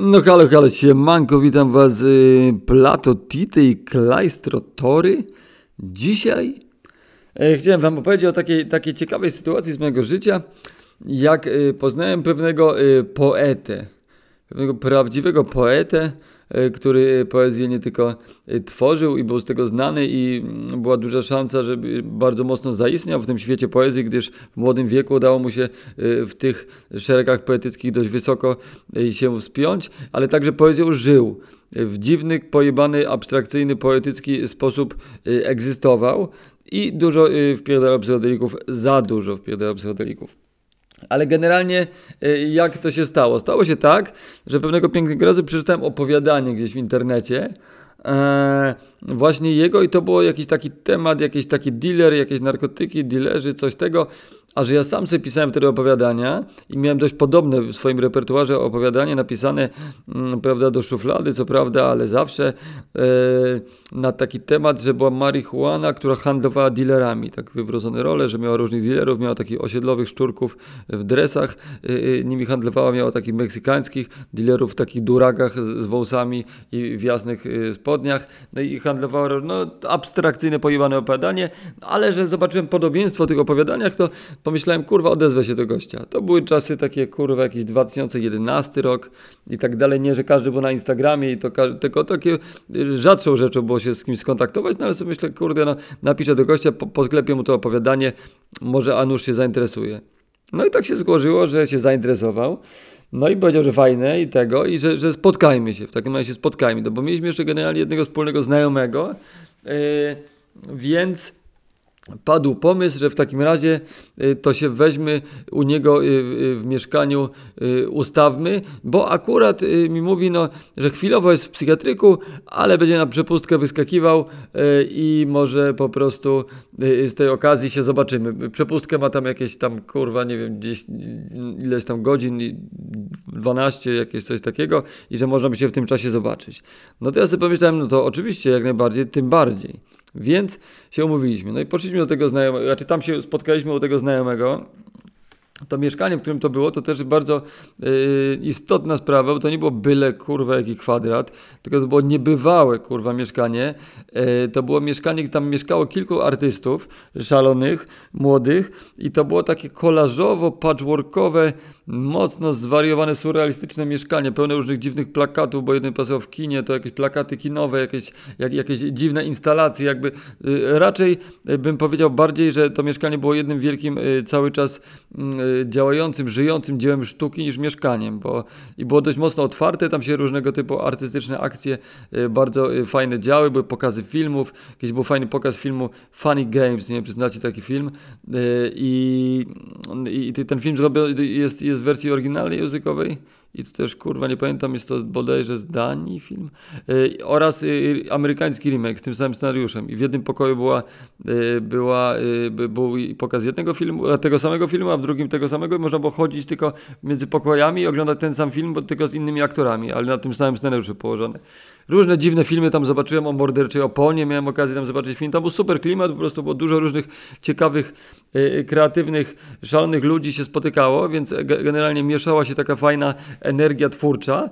No halo, halo, siemanko, witam was y, Plato Tity i Klajstrotory. Dzisiaj e, chciałem wam opowiedzieć o takiej, takiej ciekawej sytuacji z mojego życia, jak y, poznałem pewnego y, poetę, pewnego prawdziwego poetę, który poezję nie tylko e, tworzył i był z tego znany i mm, była duża szansa, żeby bardzo mocno zaistniał w tym świecie poezji, gdyż w młodym wieku udało mu się e, w tych szeregach poetyckich dość wysoko się wspiąć, ale także poezją żył. W dziwny, pojebany, abstrakcyjny, poetycki sposób egzystował i dużo wpierdalał psychodelików, za dużo wpierdalał psychodelików. Ale generalnie y, jak to się stało? Stało się tak, że pewnego pięknego razu przeczytałem opowiadanie gdzieś w internecie, e, właśnie jego i to było jakiś taki temat, jakiś taki dealer, jakieś narkotyki, dealerzy, coś tego a że ja sam sobie pisałem wtedy opowiadania i miałem dość podobne w swoim repertuarze opowiadanie napisane, mm, prawda, do szuflady, co prawda, ale zawsze e, na taki temat, że była marihuana, która handlowała dealerami, tak wywrócone role, że miała różnych dealerów, miała takich osiedlowych szczurków w dresach, e, nimi handlowała, miała takich meksykańskich dealerów w takich duragach z, z wąsami i w jasnych e, spodniach, no i handlowała, no abstrakcyjne, pojebane opowiadanie, ale że zobaczyłem podobieństwo w tych opowiadaniach, to pomyślałem, kurwa, odezwę się do gościa. To były czasy takie, kurwa, jakiś 2011 rok i tak dalej. Nie, że każdy był na Instagramie i to tylko takie y, rzadszą rzeczą było się z kimś skontaktować, no ale sobie myślę, kurde, no, napiszę do gościa, podklepię mu to opowiadanie, może Anusz się zainteresuje. No i tak się złożyło, że się zainteresował. No i powiedział, że fajne i tego, i że, że spotkajmy się, w takim razie się spotkajmy, no bo mieliśmy jeszcze generalnie jednego wspólnego znajomego, yy, więc padł pomysł, że w takim razie y, to się weźmy u niego y, y, w mieszkaniu, ustawmy, bo akurat mi mówi, no, że chwilowo jest w psychiatryku, ale będzie na przepustkę wyskakiwał i może po prostu z tej okazji się zobaczymy. Przepustkę ma tam jakieś tam, kurwa, nie wiem, gdzieś ileś tam godzin, 12, jakieś coś takiego i że można by się w tym czasie zobaczyć. No to ja sobie pomyślałem, no to oczywiście, jak najbardziej, tym bardziej. Więc się umówiliśmy. No i poszliśmy do tego znajomego, znaczy tam się spotkaliśmy u tego znajomego. To mieszkanie, w którym to było, to też bardzo yy, istotna sprawa, bo to nie było byle kurwa jaki kwadrat, tylko to było niebywałe kurwa mieszkanie. Yy, to było mieszkanie, gdzie tam mieszkało kilku artystów szalonych, młodych i to było takie kolażowo, patchworkowe, mocno zwariowane, surrealistyczne mieszkanie, pełne różnych dziwnych plakatów, bo jeden pasował w kinie, to jakieś plakaty kinowe, jakieś, jak, jakieś dziwne instalacje, jakby y, raczej y, bym powiedział bardziej, że to mieszkanie było jednym wielkim y, cały czas działającym, żyjącym dziełem sztuki niż mieszkaniem, bo i było dość mocno otwarte, tam się różnego typu artystyczne akcje bardzo fajne działy, były pokazy filmów, kiedyś był fajny pokaz filmu Funny Games, nie wiem czy znacie taki film i, i ten film jest, jest w wersji oryginalnej językowej i to też kurwa nie pamiętam, jest to bodajże z Danii film yy, oraz yy, amerykański remake z tym samym scenariuszem i w jednym pokoju była, yy, była, był pokaz jednego filmu, tego samego filmu, a w drugim tego samego i można było chodzić tylko między pokojami i oglądać ten sam film, bo tylko z innymi aktorami, ale na tym samym scenariuszu położone. Różne dziwne filmy tam zobaczyłem o morderczej oponie, miałem okazję tam zobaczyć film, tam był super klimat, po prostu było dużo różnych ciekawych, kreatywnych, szalonych ludzi się spotykało, więc generalnie mieszała się taka fajna energia twórcza.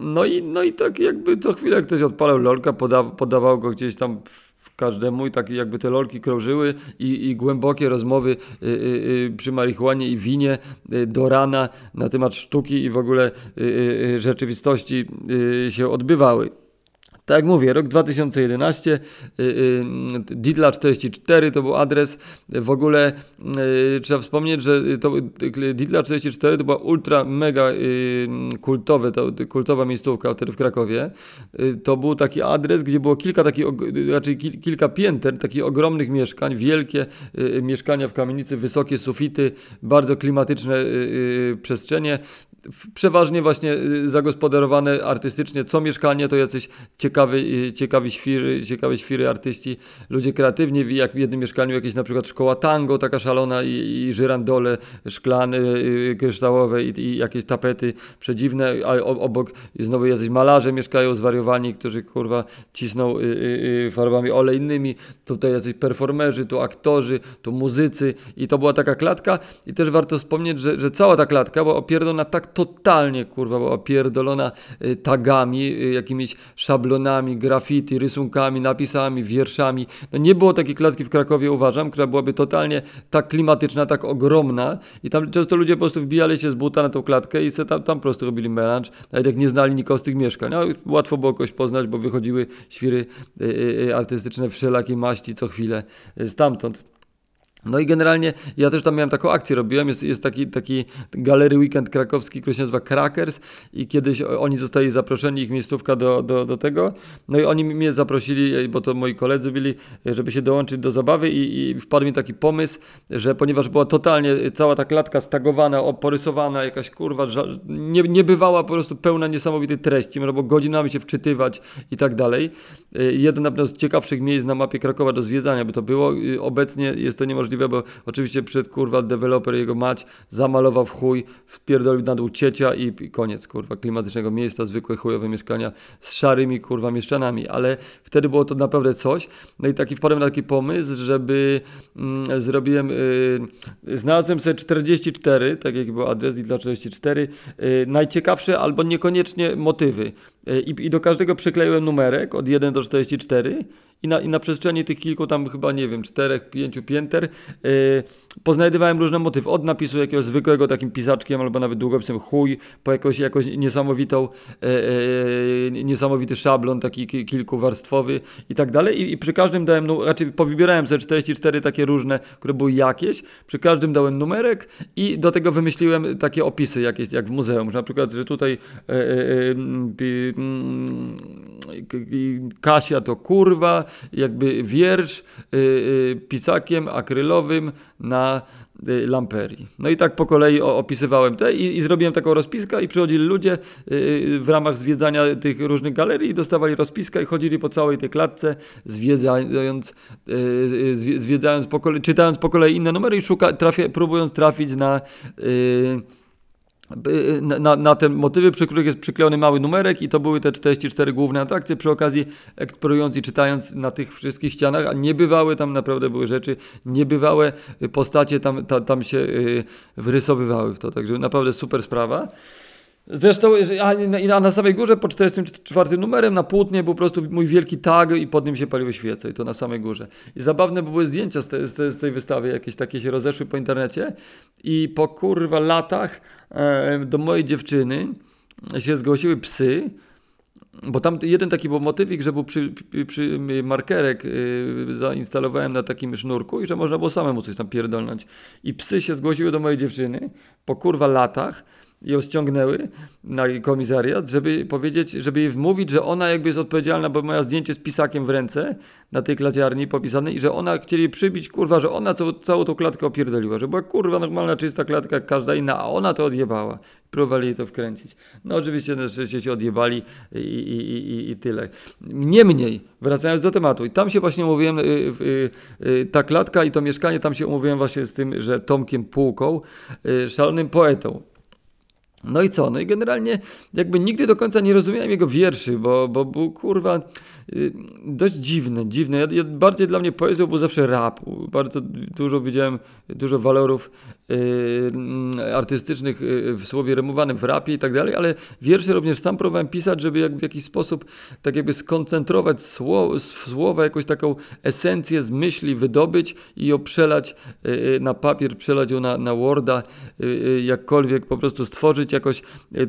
No i, no i tak jakby co chwilę ktoś odpalał lolka, poda, podawał go gdzieś tam każdemu i tak jakby te lolki krążyły i, i głębokie rozmowy y, y, y, przy marihuanie i winie y, do rana na temat sztuki i w ogóle y, y, rzeczywistości się odbywały. Tak jak mówię, rok 2011, yy, yy, Didla 44 to był adres. W ogóle yy, trzeba wspomnieć, że to, Didla 44 to była ultra mega kultowe, to, kultowa miejscówka wtedy w Krakowie. To był taki adres, gdzie było kilka takich, raczej kilka pięter, takich ogromnych mieszkań, wielkie mieszkania w kamienicy, wysokie sufity, bardzo klimatyczne przestrzenie przeważnie właśnie zagospodarowane artystycznie. Co mieszkanie to jacyś ciekawi, ciekawi, świry, ciekawe świry artyści, ludzie kreatywni, jak w jednym mieszkaniu jakieś na przykład szkoła tango, taka szalona i, i żyrandole szklane, y, kryształowe i, i, jakieś tapety przedziwne, a obok znowu jacyś malarze mieszkają zwariowani, którzy kurwa cisną y, y, farbami olejnymi, tutaj jacyś performerzy, tu aktorzy, tu muzycy i to była taka klatka i też warto wspomnieć, że, że cała ta klatka była opierdona tak totalnie kurwa była pierdolona y, tagami, y, jakimiś szablonami, graffiti, rysunkami, napisami, wierszami. No nie było takiej klatki w Krakowie, uważam, która byłaby totalnie tak klimatyczna, tak ogromna i tam często ludzie po prostu wbijali się z buta na tą klatkę i se tam, tam po prostu robili melanż, nawet jak nie znali nikogo z tych mieszkań. No, łatwo było kogoś poznać, bo wychodziły świry y, artystyczne wszelakiej maści co chwilę stamtąd. No i generalnie ja też tam miałem taką akcję, robiłem, jest, jest taki, taki galery weekend krakowski, który się nazywa Crackers i kiedyś oni zostali zaproszeni, ich miejscówka do, do, do tego, no i oni mnie zaprosili, bo to moi koledzy byli, żeby się dołączyć do zabawy i, i wpadł mi taki pomysł, że ponieważ była totalnie cała ta klatka stagowana, porysowana, jakaś kurwa, nie, nie bywała po prostu pełna niesamowitej treści, można było godzinami się wczytywać i tak dalej. Jedno na pewno z ciekawszych miejsc na mapie Krakowa do zwiedzania by to było, obecnie jest to niemożliwe możliwe, bo oczywiście przed kurwa deweloper jego mać zamalował w chuj, wpierdolił na dół ciecia i, i koniec kurwa klimatycznego miejsca, zwykłe chujowe mieszkania z szarymi kurwa mieszczanami, ale wtedy było to naprawdę coś. No i taki wpadłem na taki pomysł, żeby mm, zrobiłem, y, znalazłem sobie 44, tak jak był adres dla 44, y, najciekawsze albo niekoniecznie motywy. Y, I do każdego przykleiłem numerek od 1 do 44 i na, i na przestrzeni tych kilku tam chyba, nie wiem, czterech, pięciu pięter yy, poznajdywałem różne motywy. Od napisu jakiegoś zwykłego takim pisaczkiem albo nawet długopisem chuj, po jakąś, jakąś niesamowitą, yy, yy, niesamowity szablon taki kilkuwarstwowy i tak dalej. I, I, przy każdym dałem, no, raczej powybierałem sobie 44 takie różne, które były jakieś. Przy każdym dałem numerek i do tego wymyśliłem takie opisy jakieś, jak w muzeum. Że na przykład, że tutaj Kasia to kurwa, jakby wiersz y, y, pisakiem akrylowym na y, lamperii. No i tak po kolei opisywałem te i, i zrobiłem taką rozpiskę i przychodzili ludzie w ramach zwiedzania tych różnych galerii i dostawali rozpiskę i chodzili po całej tej klatce zwiedzając, zwiedzając po kolei, czytając po kolei inne numery i szuka, próbując trafić na na, na, te motywy, przy których jest przyklejony mały numerek i to były te 44 główne atrakcje, przy okazji eksplorując i czytając na tych wszystkich ścianach, a niebywałe tam naprawdę były rzeczy, niebywałe postacie tam, ta, tam się y, wyrysowywały w to, także naprawdę super sprawa. Zresztą, a na samej górze po 44 numerem na płótnie był po prostu mój wielki tag i pod nim się paliły świece i to na samej górze. I zabawne były zdjęcia z, te, z, tej wystawy, jakieś takie się rozeszły po internecie i po kurwa latach e, do mojej dziewczyny się zgłosiły psy, bo tam jeden taki był motywik, że był przy, przy markerek yy, zainstalowałem na takim sznurku i że można było samemu coś tam pierdolnąć. I psy się zgłosiły do mojej dziewczyny po kurwa latach ją ściągnęły na komisariat, żeby powiedzieć, żeby jej wmówić, że ona jakby jest odpowiedzialna, bo moja zdjęcie z pisakiem w ręce na tej kladziarni popisane i że ona chcieli przybić, kurwa, że ona całą, całą tą klatkę opierdoliła, że była kurwa normalna, czysta klatka jak każda inna, a ona to odjebała. Próbowali jej to wkręcić. No oczywiście na szczęście się odjebali i, i, i, i tyle. Niemniej, wracając do tematu, i tam się właśnie umówiłem, y, y, y, ta klatka i to mieszkanie, tam się umówiłem właśnie z tym, że Tomkiem Półką, szalonym poetą, no i co? No i generalnie jakby nigdy do końca nie rozumiałem jego wierszy, bo, bo był kurwa y, dość dziwny, dziwny. Ja, ja, bardziej dla mnie poezją był zawsze rap. Bardzo dużo widziałem, dużo walorów artystycznych y, w słowie remowanym w rapie i tak dalej, ale wiersze również sam próbowałem pisać, żeby jak w jakiś sposób tak jakby skoncentrować słowa, słowa jakąś taką esencję z myśli wydobyć i ją przelać na papier, przelać ją na, na Worda, jakkolwiek po prostu stworzyć jakoś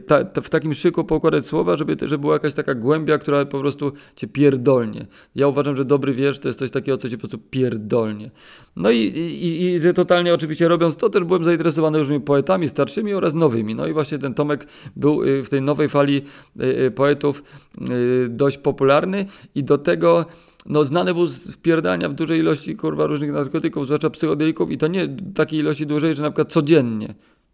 ta, ta, w takim szyku poukładać słowa, żeby, żeby była jakaś taka głębia, która po prostu cię pierdolnie. Ja uważam, że dobry wiersz to jest coś takiego, co cię po prostu pierdolnie. No i, i, i totalnie oczywiście robiąc to, też byłem zainteresowany różnymi poetami starszymi oraz nowymi. No i właśnie ten Tomek był e, w tej nowej fali e, poetów dość popularny i do tego no znany był z wpierdania w dużej ilości kurwa różnych narkotyków, zwłaszcza psychodelików i to nie takiej ilości dużej, że na przykład codziennie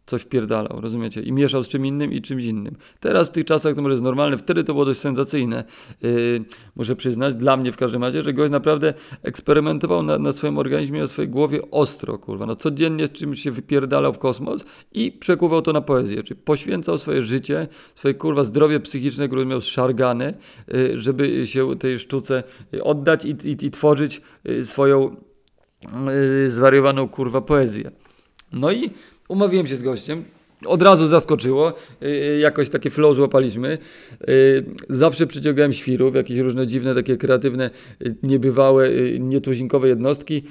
coś wpierdalał, rozumiecie? I mieszał z czym innym i czymś innym. Teraz w tych czasach to może jest normalne, wtedy to było dość sensacyjne, yy, muszę przyznać, dla mnie w każdym razie, że gość naprawdę eksperymentował na, na swoim organizmie, na swojej głowie ostro, kurwa. No codziennie z czymś się wypierdalał w kosmos i przekuwał to na poezję, czyli poświęcał swoje życie, swoje kurwa zdrowie psychiczne, które miał zszargane, yy, żeby się tej sztuce oddać i, i, i tworzyć yy, swoją yy, zwariowaną kurwa poezję. No i Umówiłem się z gościem, od razu zaskoczyło. Y, jakoś takie flow złapaliśmy. Y, zawsze przyciągałem świrów, jakieś różne dziwne, takie kreatywne, y, niebywałe, nietuzinkowe jednostki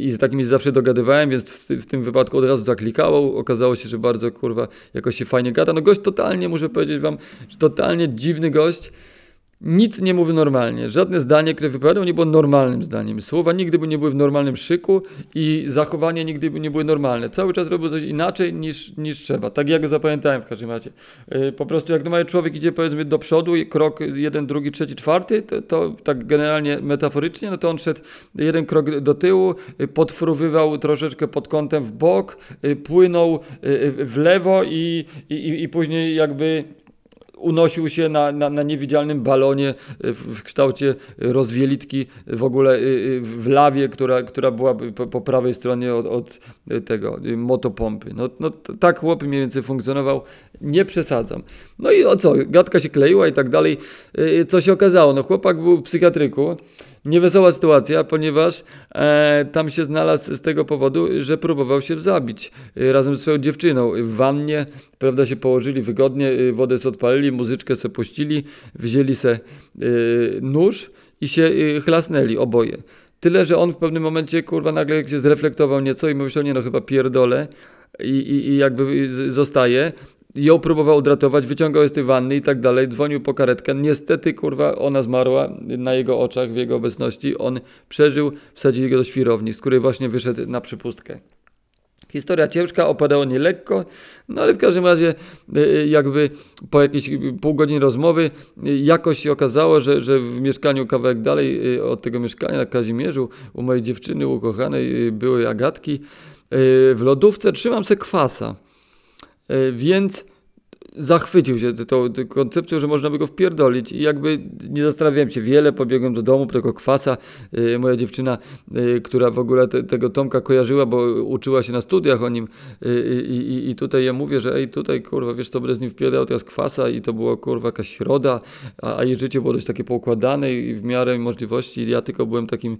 i z takimi zawsze dogadywałem, więc w, w tym wypadku od razu zaklikało. Okazało się, że bardzo kurwa jakoś się fajnie gada. No gość totalnie, muszę powiedzieć wam, że totalnie dziwny gość. Nic nie mówi normalnie. Żadne zdanie, które wypowiadał, nie było normalnym zdaniem. Słowa nigdy by nie były w normalnym szyku i zachowanie nigdy by nie były normalne. Cały czas robił coś inaczej niż, niż trzeba. Tak jak go zapamiętałem w każdym razie. Yy, po prostu jak normalnie człowiek idzie powiedzmy do przodu i krok jeden, drugi, trzeci, czwarty, to, to tak generalnie metaforycznie, no to on szedł jeden krok do tyłu, yy, podfruwywał troszeczkę pod kątem w bok, yy, płynął w lewo i, i, i później jakby unosił się na, na, na niewidzialnym balonie w, w, kształcie rozwielitki w ogóle y, y, w lawie, która, która była po, po prawej stronie od, od, tego motopompy. No, no tak chłop mniej więcej funkcjonował, nie przesadzam. No i o co, gadka się kleiła i tak dalej. Co się okazało? No chłopak był w psychiatryku, Niewesoła sytuacja, ponieważ e, tam się znalazł z tego powodu, że próbował się zabić e, razem ze swoją dziewczyną. W wannie, prawda, się położyli wygodnie, e, wodę sobie odpalili, muzyczkę se puścili, wzięli se e, nóż i się e, chlasnęli oboje. Tyle, że on w pewnym momencie, kurwa, nagle się zreflektował nieco i myślał, nie no, chyba pierdolę i, i, i jakby zostaje ją próbował odratować, wyciągał z tej wanny i tak dalej, dzwonił po karetkę. Niestety, kurwa, ona zmarła na jego oczach, w jego obecności. On przeżył, wsadzili go do świrowni, z której właśnie wyszedł na przypustkę. Historia ciężka, opadała nie lekko, no ale w każdym razie y, y, jakby po jakiejś pół godziny rozmowy y, jakoś się okazało, że, że w mieszkaniu kawałek dalej od tego mieszkania na Kazimierzu u mojej dziewczyny ukochanej były agatki. W lodówce trzymam se kwasa. E, więc zachwycił się tą, koncepcją, że można by go wpierdolić. I jakby nie zastanawiałem się wiele, pobiegłem do domu, tego kwasa, yy, moja dziewczyna, yy, która w ogóle te, tego Tomka kojarzyła, bo uczyła się na studiach o nim. Yy, i tutaj ja mówię, że ej tutaj kurwa, wiesz co, będę z nim wpierdał teraz kwasa i to było kurwa jakaś środa, a, a jej życie było dość takie poukładane i w miarę możliwości. Ja tylko byłem takim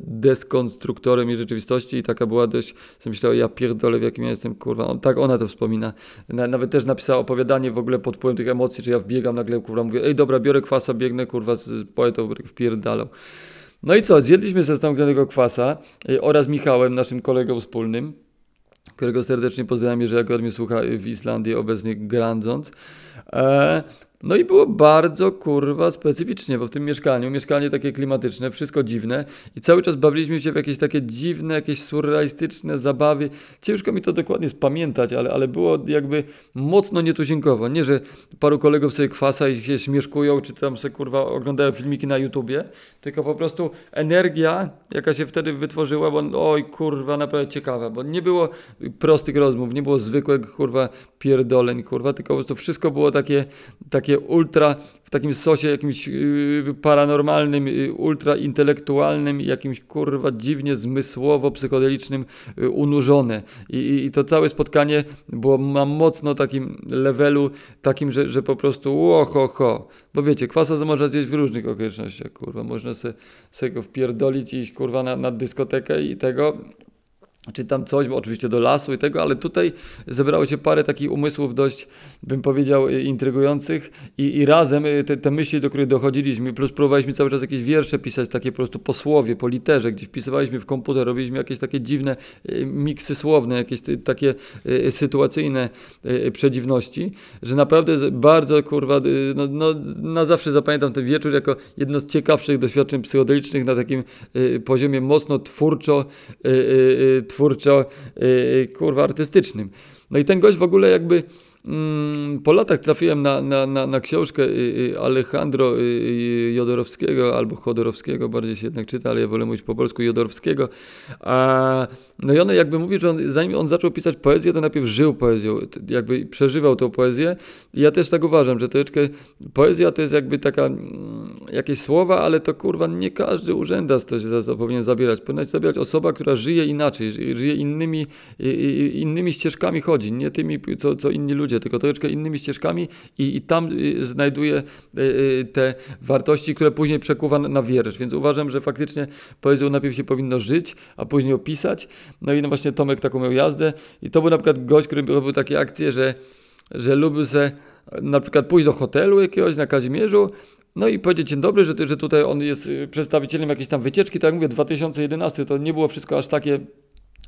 deskonstruktorem jej rzeczywistości i taka była dość, myślałem, ja pierdolę w jakim ja jestem kurwa, on, tak ona to wspomina, na, nawet też napisała opowiadanie w ogóle pod wpływem tych emocji, czy ja wbiegam nagle, kurwa, mówię, ej dobra, biorę kwasa, biegnę, kurwa, z poetą wpierdalał. No i co, zjedliśmy ze tego kwasa y, oraz Michałem, naszym kolegą wspólnym, którego serdecznie pozdrawiam, jeżeli akurat mnie słucha w Islandii, obecnie grandząc. No i było bardzo kurwa specyficznie, bo w tym mieszkaniu, mieszkanie takie klimatyczne, wszystko dziwne i cały czas bawiliśmy się w jakieś takie dziwne, jakieś surrealistyczne zabawy. Ciężko mi to dokładnie spamiętać, ale, ale było jakby mocno nietuzinkowo. Nie, że paru kolegów sobie kwasa i się śmieszkują, czy tam sobie kurwa oglądają filmiki na YouTubie, tylko po prostu energia, jaka się wtedy wytworzyła, bo oj kurwa, naprawdę ciekawa, bo nie było prostych rozmów, nie było zwykłego kurwa pierdoleń, kurwa, tylko po prostu wszystko było takie, takie ultra, w takim sosie jakimś yy, paranormalnym, yy, ultra intelektualnym, jakimś kurwa dziwnie zmysłowo, psychodelicznym yy, unurzone. I, I, to całe spotkanie było na mocno takim levelu, takim, że, że po prostu łoho, ho. Bo wiecie, kwasa można zjeść w różnych okolicznościach, kurwa. Można sobie, sobie go wpierdolić i iść, kurwa, na, na dyskotekę i tego czy tam coś, bo oczywiście do lasu i tego, ale tutaj zebrało się parę takich umysłów dość, bym powiedział, y, intrygujących i, i razem y, te, te, myśli, do których dochodziliśmy, plus próbowaliśmy cały czas jakieś wiersze pisać, takie po prostu po słowie, po literze, gdzie wpisywaliśmy w komputer, robiliśmy jakieś takie dziwne y, miksy słowne, jakieś takie sytuacyjne przedziwności, że naprawdę bardzo, kurwa, no, no, na zawsze zapamiętam ten wieczór jako jedno z ciekawszych doświadczeń psychodelicznych na takim poziomie mocno twórczo, twórczo, yy, kurwa, artystycznym. No i ten gość w ogóle jakby po latach trafiłem na, na, na, na książkę y, y, Alejandro y, Jodorowskiego, albo Chodorowskiego, bardziej się jednak czyta, ale ja wolę mówić po polsku Jodorowskiego. A, no i on jakby mówi, że on, zanim on zaczął pisać poezję, to najpierw żył poezją, jakby przeżywał tą poezję. I ja też tak uważam, że troszeczkę poezja to jest jakby taka, mm, jakieś słowa, ale to kurwa nie każdy urzędas to się za, za, powinien zabierać. Powinna zabierać osoba, która żyje inaczej, żyje innymi, innymi ścieżkami chodzi, nie tymi, co, co inni ludzie ludzie, tylko troszeczkę innymi ścieżkami i, i tam y, znajduje y, y, te wartości, które później przekuwa na, wiersz. Więc uważam, że faktycznie poezją najpierw się powinno żyć, a później opisać. No i no właśnie Tomek taką miał jazdę i to był na przykład gość, który robił takie akcje, że, że lubił se na przykład pójść do hotelu jakiegoś na Kazimierzu, no i powiedzieć dzień dobry, że, że tutaj on jest przedstawicielem jakiejś tam wycieczki, tak jak mówię, 2011 to nie było wszystko aż takie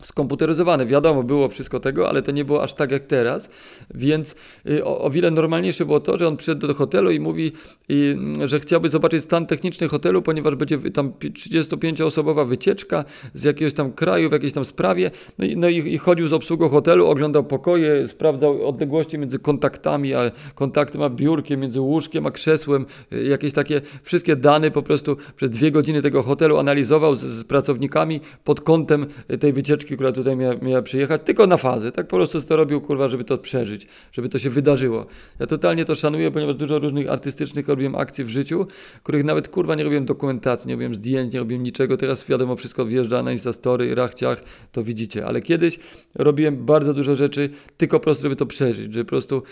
skomputeryzowane. Wiadomo, było wszystko tego, ale to nie było aż tak jak teraz, więc y, o, o wiele normalniejsze było to, że on przyszedł do hotelu i mówi, i, że chciałby zobaczyć stan techniczny hotelu, ponieważ będzie tam 35-osobowa wycieczka z jakiegoś tam kraju w jakiejś tam sprawie, no i, no i, i chodził z obsługą hotelu, oglądał pokoje, sprawdzał odległości między kontaktami, a kontaktem a biurkiem, między łóżkiem a krzesłem, y, jakieś takie wszystkie dane po prostu przez dwie godziny tego hotelu analizował z, z pracownikami pod kątem tej wycieczki która tutaj miała, miała przyjechać, tylko na fazę. Tak po prostu to robił, kurwa, żeby to przeżyć, żeby to się wydarzyło. Ja totalnie to szanuję, ponieważ dużo różnych artystycznych robiłem akcji w życiu, których nawet, kurwa, nie robiłem dokumentacji, nie robiłem zdjęć, nie robiłem niczego. Teraz wiadomo, wszystko wjeżdża na Instastory, rachciach, to widzicie. Ale kiedyś robiłem bardzo dużo rzeczy tylko po prostu, żeby to przeżyć, żeby po prostu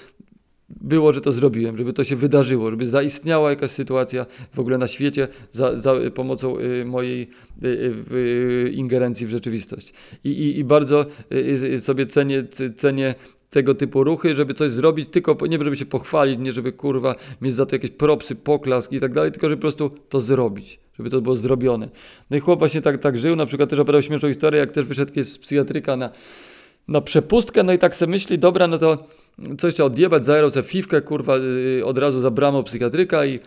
było, że to zrobiłem, żeby to się wydarzyło, żeby zaistniała jakaś sytuacja w ogóle na świecie za, za pomocą y, mojej y, y, ingerencji w rzeczywistość. I, i, i bardzo sobie cenię, cenię tego typu ruchy, żeby coś zrobić, tylko nie żeby się pochwalić, nie żeby kurwa mieć za to jakieś propsy, poklask i tak dalej, tylko żeby po prostu to zrobić żeby to było zrobione. No i chłop właśnie tak, tak żył, na przykład też opowiadał śmieszną historię, jak też wyszedł z psychiatryka na, na przepustkę, no i tak sobie myśli, dobra, no to coś trzeba odjebać, zajerał sobie fifkę, kurwa, y, od razu za bramą psychiatryka i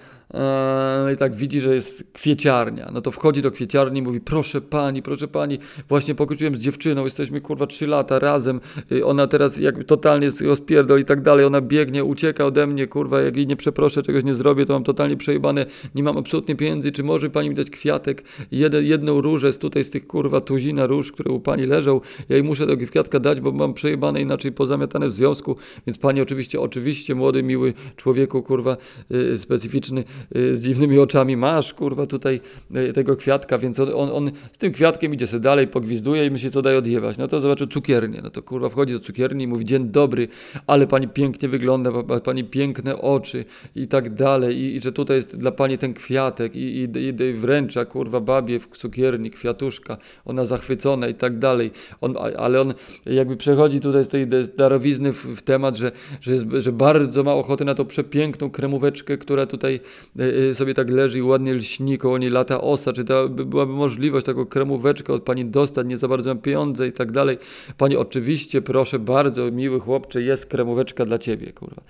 no i tak widzi, że jest kwieciarnia. No to wchodzi do kwieciarni i mówi, proszę pani, proszę pani, właśnie pokroczyłem z dziewczyną, jesteśmy kurwa trzy lata razem, y, ona teraz jak totalnie rozpierdol i tak dalej, ona biegnie, ucieka ode mnie, kurwa, jak jej nie przeproszę, czegoś nie zrobię, to mam totalnie przejebane, nie mam absolutnie pieniędzy, czy może pani mi dać kwiatek, Jed, jedną różę z tutaj z tych kurwa tuzina róż, które u pani leżą, ja jej muszę tego kwiatka dać, bo mam przejebane inaczej pozamiatane w związku, więc pani oczywiście, oczywiście, młody, miły człowieku, kurwa, yy, specyficzny, z dziwnymi oczami, masz kurwa tutaj y, tego kwiatka, więc on, on, on z tym kwiatkiem idzie sobie dalej, pogwizduje i myśli, co daje odjebać. No to zobaczył cukiernię, no to kurwa wchodzi do cukierni i mówi, dzień dobry, ale pani pięknie wygląda, pani piękne oczy i tak dalej i, i że tutaj jest dla pani ten kwiatek i, i, i wręcza kurwa babie w cukierni kwiatuszka, ona zachwycona i tak dalej. On, ale on jakby przechodzi tutaj z tej darowizny w, w temat, że, że, jest, że bardzo ma ochoty na tą przepiękną kremóweczkę, która tutaj Y, y, sobie tak leży i ładnie lśni, koło niej lata osa, czy to byłaby możliwość taką kremóweczkę od pani dostać, nie za bardzo mam pieniądze i tak dalej. Pani oczywiście, proszę bardzo, miły chłopcze, jest kremóweczka dla ciebie, kurwa.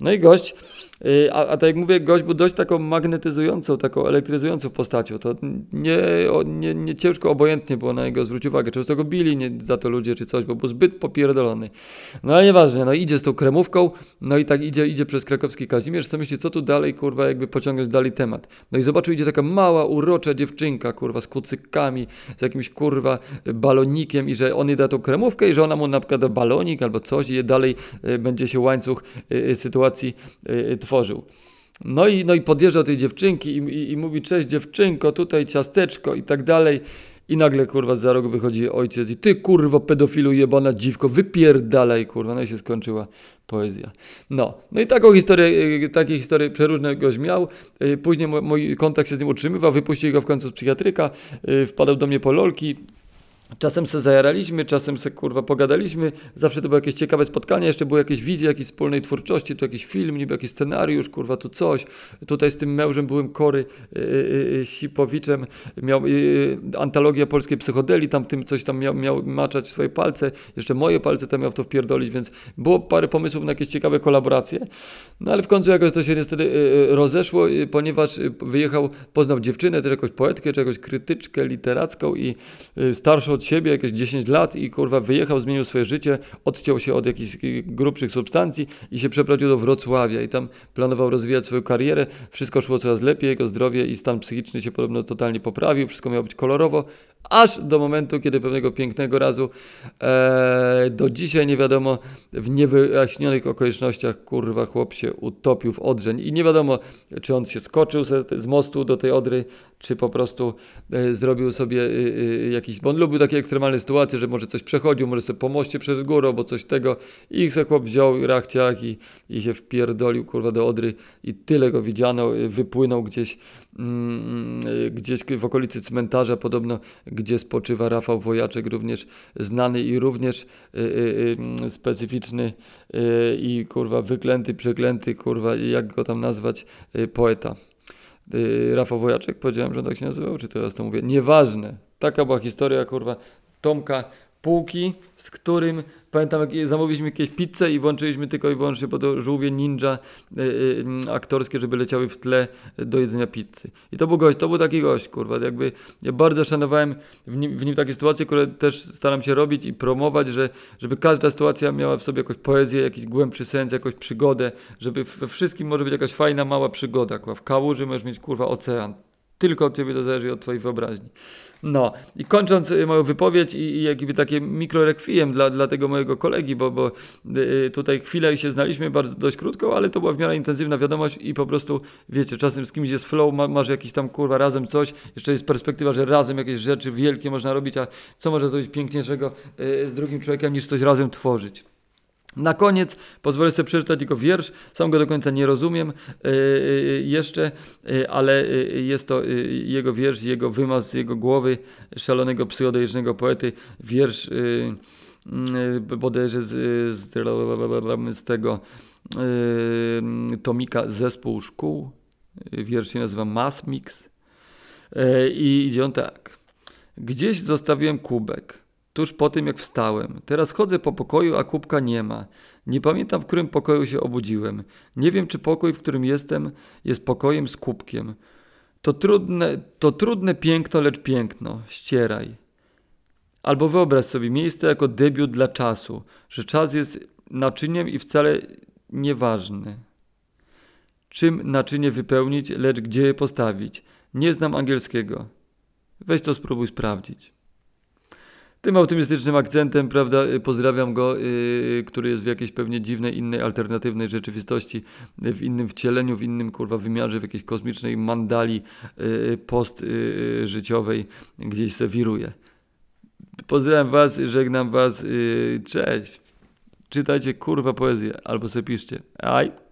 No i gość Y, a, a tak jak mówię, gość był dość taką magnetyzującą, taką elektryzującą postacią. To nie, nie, nie ciężko obojętnie było na niego zwrócić uwagę. Często go bili nie, za to ludzie czy coś, bo był zbyt popierdolony. No ale nieważne, no idzie z tą kremówką, no i tak idzie, idzie przez krakowski Kazimierz, co myśli, co tu dalej, kurwa, jakby pociągnąć dalej temat. No i zobaczył, idzie taka mała, urocza dziewczynka, kurwa, z kucykami, z jakimś, kurwa, balonikiem i że on jej da tą kremówkę i że ona mu na przykład da balonik albo coś i dalej y, będzie się łańcuch y, sytuacji tworzył. No i, no i podjeżdża do tej dziewczynki i, i, i, mówi, cześć dziewczynko, tutaj ciasteczko i tak dalej. I nagle, kurwa, za rogu wychodzi ojciec i ty, kurwa, pedofilu jebana dziwko, wypierdalaj, kurwa. No i się skończyła poezja. No, no i taką historię, y, takie historie przeróżne goś miał. Y, później mój kontakt się z nim utrzymywał, wypuścili go w końcu z psychiatryka, y, wpadał do mnie po lolki, Czasem se zajaraliśmy, czasem se kurwa pogadaliśmy, zawsze to było jakieś ciekawe spotkanie, jeszcze były jakieś wizje jakiejś wspólnej twórczości, tu jakiś film, niby jakiś scenariusz, kurwa tu coś. Tutaj z tym mężem byłem Kory yy, yy, Sipowiczem, miał yy, antologia polskiej psychodeli, tam tym coś tam miał, miał maczać swoje palce, jeszcze moje palce tam miał w to wpierdolić, więc było parę pomysłów na jakieś ciekawe kolaboracje. No ale w końcu jakoś to się niestety rozeszło, ponieważ wyjechał, poznał dziewczynę, też jakąś poetkę, czy jakąś krytyczkę literacką i starszą od siebie jakieś 10 lat i kurwa wyjechał, zmienił swoje życie, odciął się od jakichś grubszych substancji i się przeprowadził do Wrocławia i tam planował rozwijać swoją karierę. Wszystko szło coraz lepiej, jego zdrowie i stan psychiczny się podobno totalnie poprawił, wszystko miało być kolorowo, aż do momentu, kiedy pewnego pięknego razu e, do dzisiaj nie wiadomo w niewyjaśnionych okolicznościach kurwa chłop się utopił w Odrzeń. I nie wiadomo czy on się skoczył z mostu do tej Odry, czy po prostu e, zrobił sobie e, e, jakiś, bo on lubił takie ekstremalne sytuacje, że może coś przechodził, może sobie po moście przez górę, bo coś tego. I se chłop wziął rachciach i, i się wpierdolił kurwa do Odry. I tyle go widziano, e, wypłynął gdzieś gdzieś w okolicy cmentarza podobno, gdzie spoczywa Rafał Wojaczek, również znany i również y, specyficzny i kurwa wyklęty, przeklęty, kurwa jak go tam nazwać, poeta. Rafał Wojaczek, powiedziałem, że on tak się nazywał, czy teraz to mówię? Nieważne. Taka była historia, kurwa, Tomka Półki, z którym pamiętam, jak zamówiliśmy jakieś pizzę i włączyliśmy tylko i wyłącznie po to żółwie ninja y, y, aktorskie, żeby leciały w tle do jedzenia pizzy. I to był gość, to był taki gość, kurwa. Jakby ja bardzo szanowałem w nim, w nim takie sytuacje, które też staram się robić i promować, że, żeby każda sytuacja miała w sobie jakąś poezję, jakiś głębszy sens, jakąś przygodę, żeby we wszystkim może być jakaś fajna, mała przygoda. Kurwa. W kałuży możesz mieć kurwa ocean. Tylko od ciebie to zależy od twojej wyobraźni. No i kończąc y, moją wypowiedź i, i jakby takie mikrorekwiem dla, dla tego mojego kolegi, bo, bo y, tutaj chwilę się znaliśmy, bardzo dość krótko, ale to była w miarę intensywna wiadomość i po prostu, wiecie, czasem z kimś jest flow, ma, masz jakiś tam kurwa razem coś, jeszcze jest perspektywa, że razem jakieś rzeczy wielkie można robić, a co może zrobić piękniejszego y, z drugim człowiekiem niż coś razem tworzyć. Na koniec pozwolę sobie przeczytać tylko wiersz, sam go do końca nie rozumiem yy, jeszcze, yy, ale jest to jego wiersz, jego wymaz z jego głowy, szalonego psychodelicznego poety, wiersz bodajże z, z, z tego tomika Zespół Szkół, wiersz się nazywa Mass Mix. I idzie on tak. Gdzieś zostawiłem kubek tuż po tym, jak wstałem. Teraz chodzę po pokoju, a kubka nie ma. Nie pamiętam, w którym pokoju się obudziłem. Nie wiem, czy pokój, w którym jestem, jest pokojem z kubkiem. To trudne, to trudne piękno, lecz piękno. Ścieraj. Albo wyobraź sobie miejsce jako debiut dla czasu, że czas jest naczyniem i wcale nieważny. Czym naczynie wypełnić, lecz gdzie je postawić? Nie znam angielskiego. Weź to spróbuj sprawdzić tym optymistycznym akcentem, prawda, y, pozdrawiam go, yy, który jest w jakiejś pewnie dziwnej, innej, alternatywnej rzeczywistości, w innym wcieleniu, w innym kurwa wymiarze, w jakiejś kosmicznej mandali yy, post-życiowej, yy, gdzieś se wiruje. Pozdrawiam was, żegnam was, cześć. Czytajcie kurwa poezję albo se piszcie. Aj.